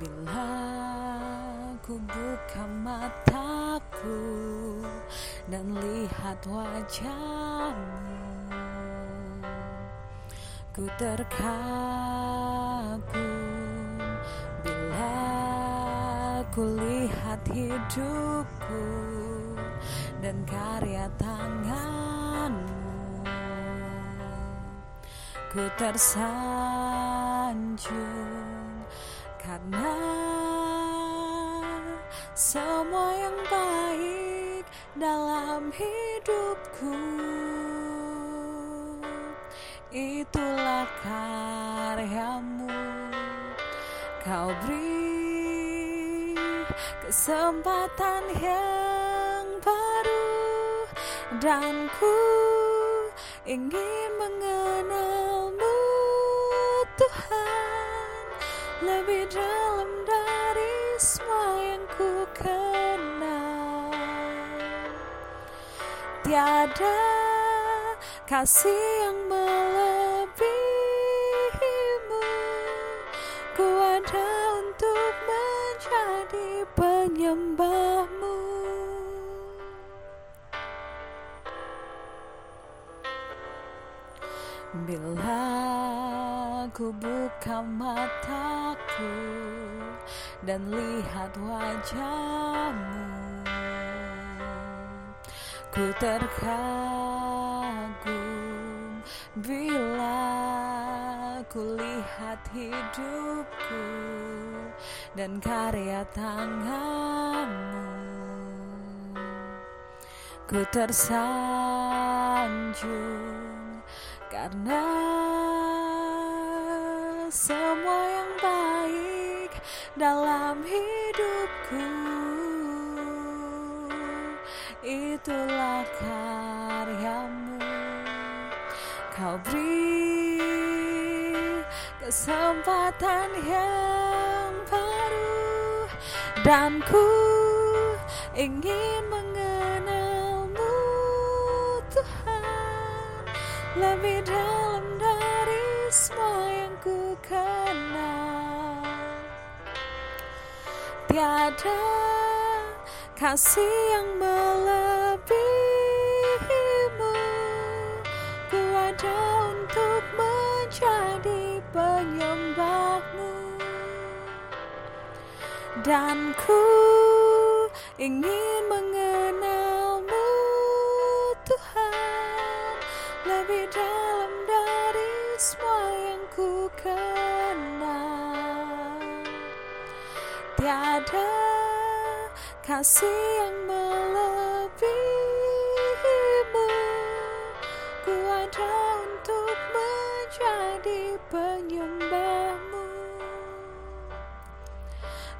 Bila ku buka mataku dan lihat wajahmu Ku terkagum bila ku lihat hidupku dan karya tanganmu Ku tersanjung karena semua yang baik dalam hidupku itulah karyamu. Kau beri kesempatan yang baru dan ku ingin mengenalmu lebih dalam dari semua yang ku kenal. Tiada kasih yang melebihimu. Ku ada untuk menjadi penyembahmu. Bila ku buka mataku dan lihat wajahmu. Ku terkagum bila ku lihat hidupku dan karya tanganmu. Ku tersanjung karena semua yang baik dalam hidupku. Itulah karyamu. Kau beri kesempatan yang baru dan ku ingin mengenalmu Tuhan. Lebih dalam dari semua yang ku kenal tiada kasih yang melebihimu. Ku ada untuk menjadi penyembahmu. Dan ku ingin mengenalmu Tuhan. Lebih dari semua yang ku kenal. Tiada kasih yang melebihimu. Ku ada untuk menjadi penyembahmu.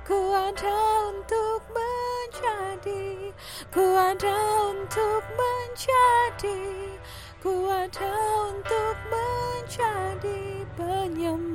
Ku ada untuk menjadi ku ada untuk menjadi ku ada untuk menjadi jadi penyembuh